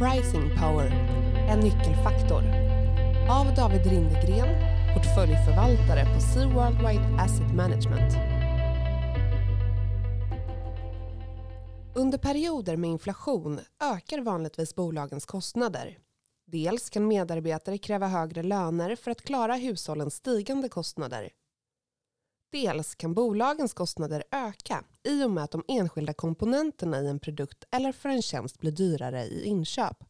Pricing Power, en nyckelfaktor. Av David Rindegren, portföljförvaltare på Sea Worldwide Asset Management. Under perioder med inflation ökar vanligtvis bolagens kostnader. Dels kan medarbetare kräva högre löner för att klara hushållens stigande kostnader. Dels kan bolagens kostnader öka i och med att de enskilda komponenterna i en produkt eller för en tjänst blir dyrare i inköp.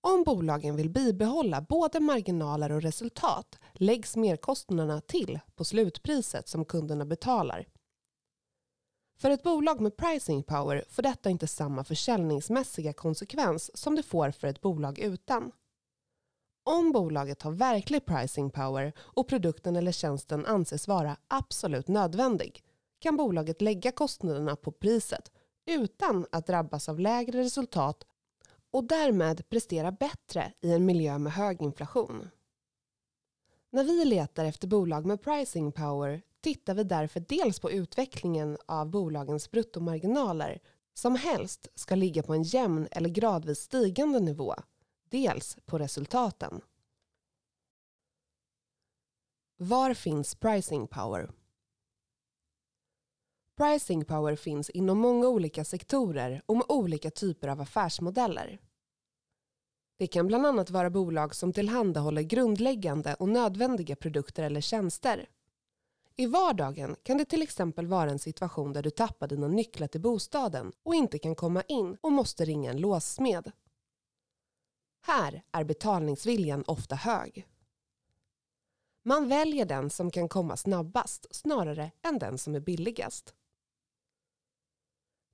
Om bolagen vill bibehålla både marginaler och resultat läggs merkostnaderna till på slutpriset som kunderna betalar. För ett bolag med pricing power får detta inte samma försäljningsmässiga konsekvens som det får för ett bolag utan. Om bolaget har verklig pricing power och produkten eller tjänsten anses vara absolut nödvändig kan bolaget lägga kostnaderna på priset utan att drabbas av lägre resultat och därmed prestera bättre i en miljö med hög inflation. När vi letar efter bolag med pricing power tittar vi därför dels på utvecklingen av bolagens bruttomarginaler som helst ska ligga på en jämn eller gradvis stigande nivå dels på resultaten. Var finns pricing power? Pricing power finns inom många olika sektorer och med olika typer av affärsmodeller. Det kan bland annat vara bolag som tillhandahåller grundläggande och nödvändiga produkter eller tjänster. I vardagen kan det till exempel vara en situation där du tappar dina nycklar till bostaden och inte kan komma in och måste ringa en låssmed. Här är betalningsviljan ofta hög. Man väljer den som kan komma snabbast snarare än den som är billigast.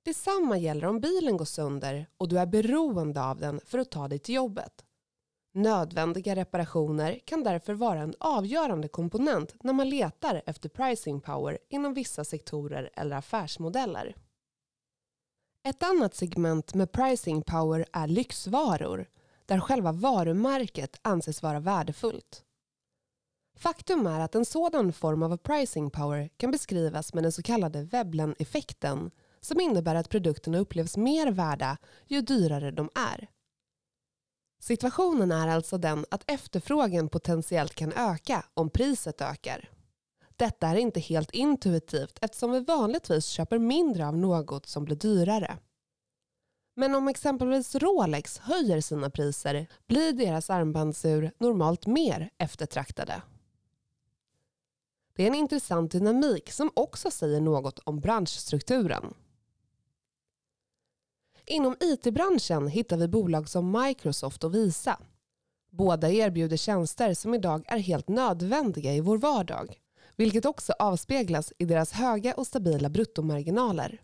Detsamma gäller om bilen går sönder och du är beroende av den för att ta dig till jobbet. Nödvändiga reparationer kan därför vara en avgörande komponent när man letar efter pricing power inom vissa sektorer eller affärsmodeller. Ett annat segment med pricing power är lyxvaror där själva varumärket anses vara värdefullt. Faktum är att en sådan form av pricing power kan beskrivas med den så kallade Veblen-effekten som innebär att produkterna upplevs mer värda ju dyrare de är. Situationen är alltså den att efterfrågan potentiellt kan öka om priset ökar. Detta är inte helt intuitivt eftersom vi vanligtvis köper mindre av något som blir dyrare. Men om exempelvis Rolex höjer sina priser blir deras armbandsur normalt mer eftertraktade. Det är en intressant dynamik som också säger något om branschstrukturen. Inom IT-branschen hittar vi bolag som Microsoft och Visa. Båda erbjuder tjänster som idag är helt nödvändiga i vår vardag, vilket också avspeglas i deras höga och stabila bruttomarginaler.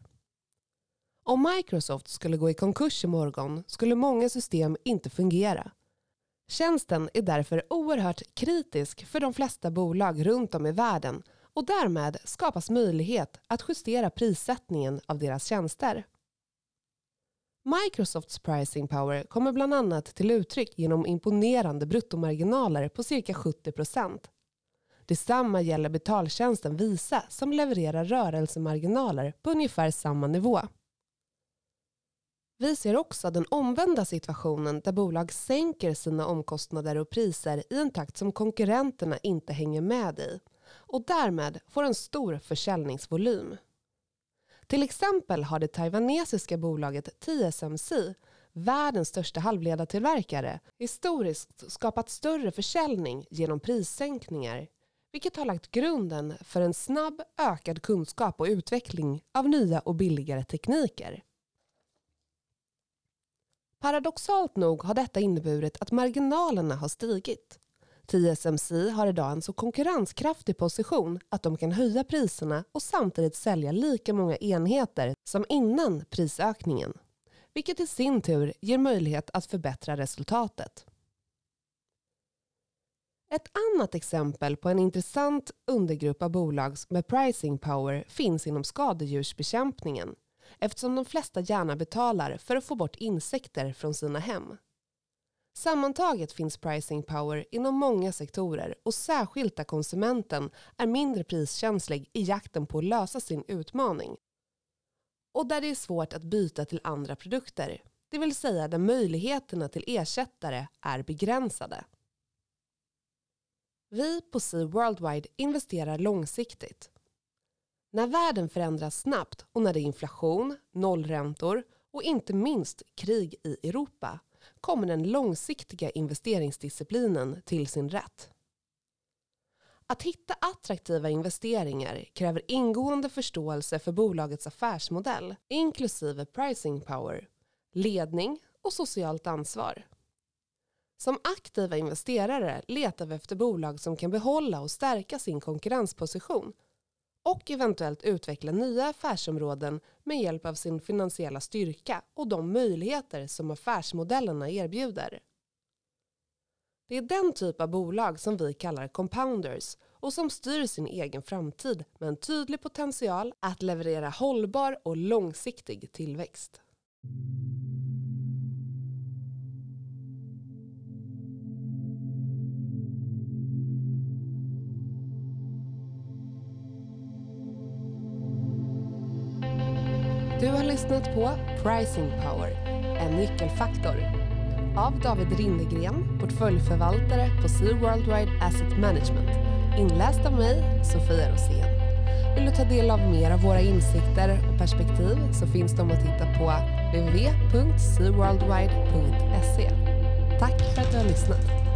Om Microsoft skulle gå i konkurs imorgon skulle många system inte fungera. Tjänsten är därför oerhört kritisk för de flesta bolag runt om i världen och därmed skapas möjlighet att justera prissättningen av deras tjänster. Microsofts pricing power kommer bland annat till uttryck genom imponerande bruttomarginaler på cirka 70 procent. Detsamma gäller betaltjänsten Visa som levererar rörelsemarginaler på ungefär samma nivå. Vi ser också den omvända situationen där bolag sänker sina omkostnader och priser i en takt som konkurrenterna inte hänger med i och därmed får en stor försäljningsvolym. Till exempel har det taiwanesiska bolaget TSMC, världens största halvledartillverkare, historiskt skapat större försäljning genom prissänkningar vilket har lagt grunden för en snabb ökad kunskap och utveckling av nya och billigare tekniker. Paradoxalt nog har detta inneburit att marginalerna har stigit. TSMC har idag en så konkurrenskraftig position att de kan höja priserna och samtidigt sälja lika många enheter som innan prisökningen, vilket i sin tur ger möjlighet att förbättra resultatet. Ett annat exempel på en intressant undergrupp av bolag med pricing power finns inom skadedjursbekämpningen eftersom de flesta gärna betalar för att få bort insekter från sina hem. Sammantaget finns pricing power inom många sektorer och särskilt där konsumenten är mindre priskänslig i jakten på att lösa sin utmaning och där det är svårt att byta till andra produkter, det vill säga där möjligheterna till ersättare är begränsade. Vi på Sea Worldwide investerar långsiktigt. När världen förändras snabbt och när det är inflation, nollräntor och inte minst krig i Europa kommer den långsiktiga investeringsdisciplinen till sin rätt. Att hitta attraktiva investeringar kräver ingående förståelse för bolagets affärsmodell, inklusive pricing power, ledning och socialt ansvar. Som aktiva investerare letar vi efter bolag som kan behålla och stärka sin konkurrensposition och eventuellt utveckla nya affärsområden med hjälp av sin finansiella styrka och de möjligheter som affärsmodellerna erbjuder. Det är den typ av bolag som vi kallar compounders och som styr sin egen framtid med en tydlig potential att leverera hållbar och långsiktig tillväxt. Du har lyssnat på Pricing Power, en nyckelfaktor av David Rindegren, portföljförvaltare på Sea Worldwide Asset Management. Inläst av mig, Sofia Rosén. Vill du ta del av mer av våra insikter och perspektiv så finns de att hitta på www.seaworldwide.se. Tack för att du har lyssnat.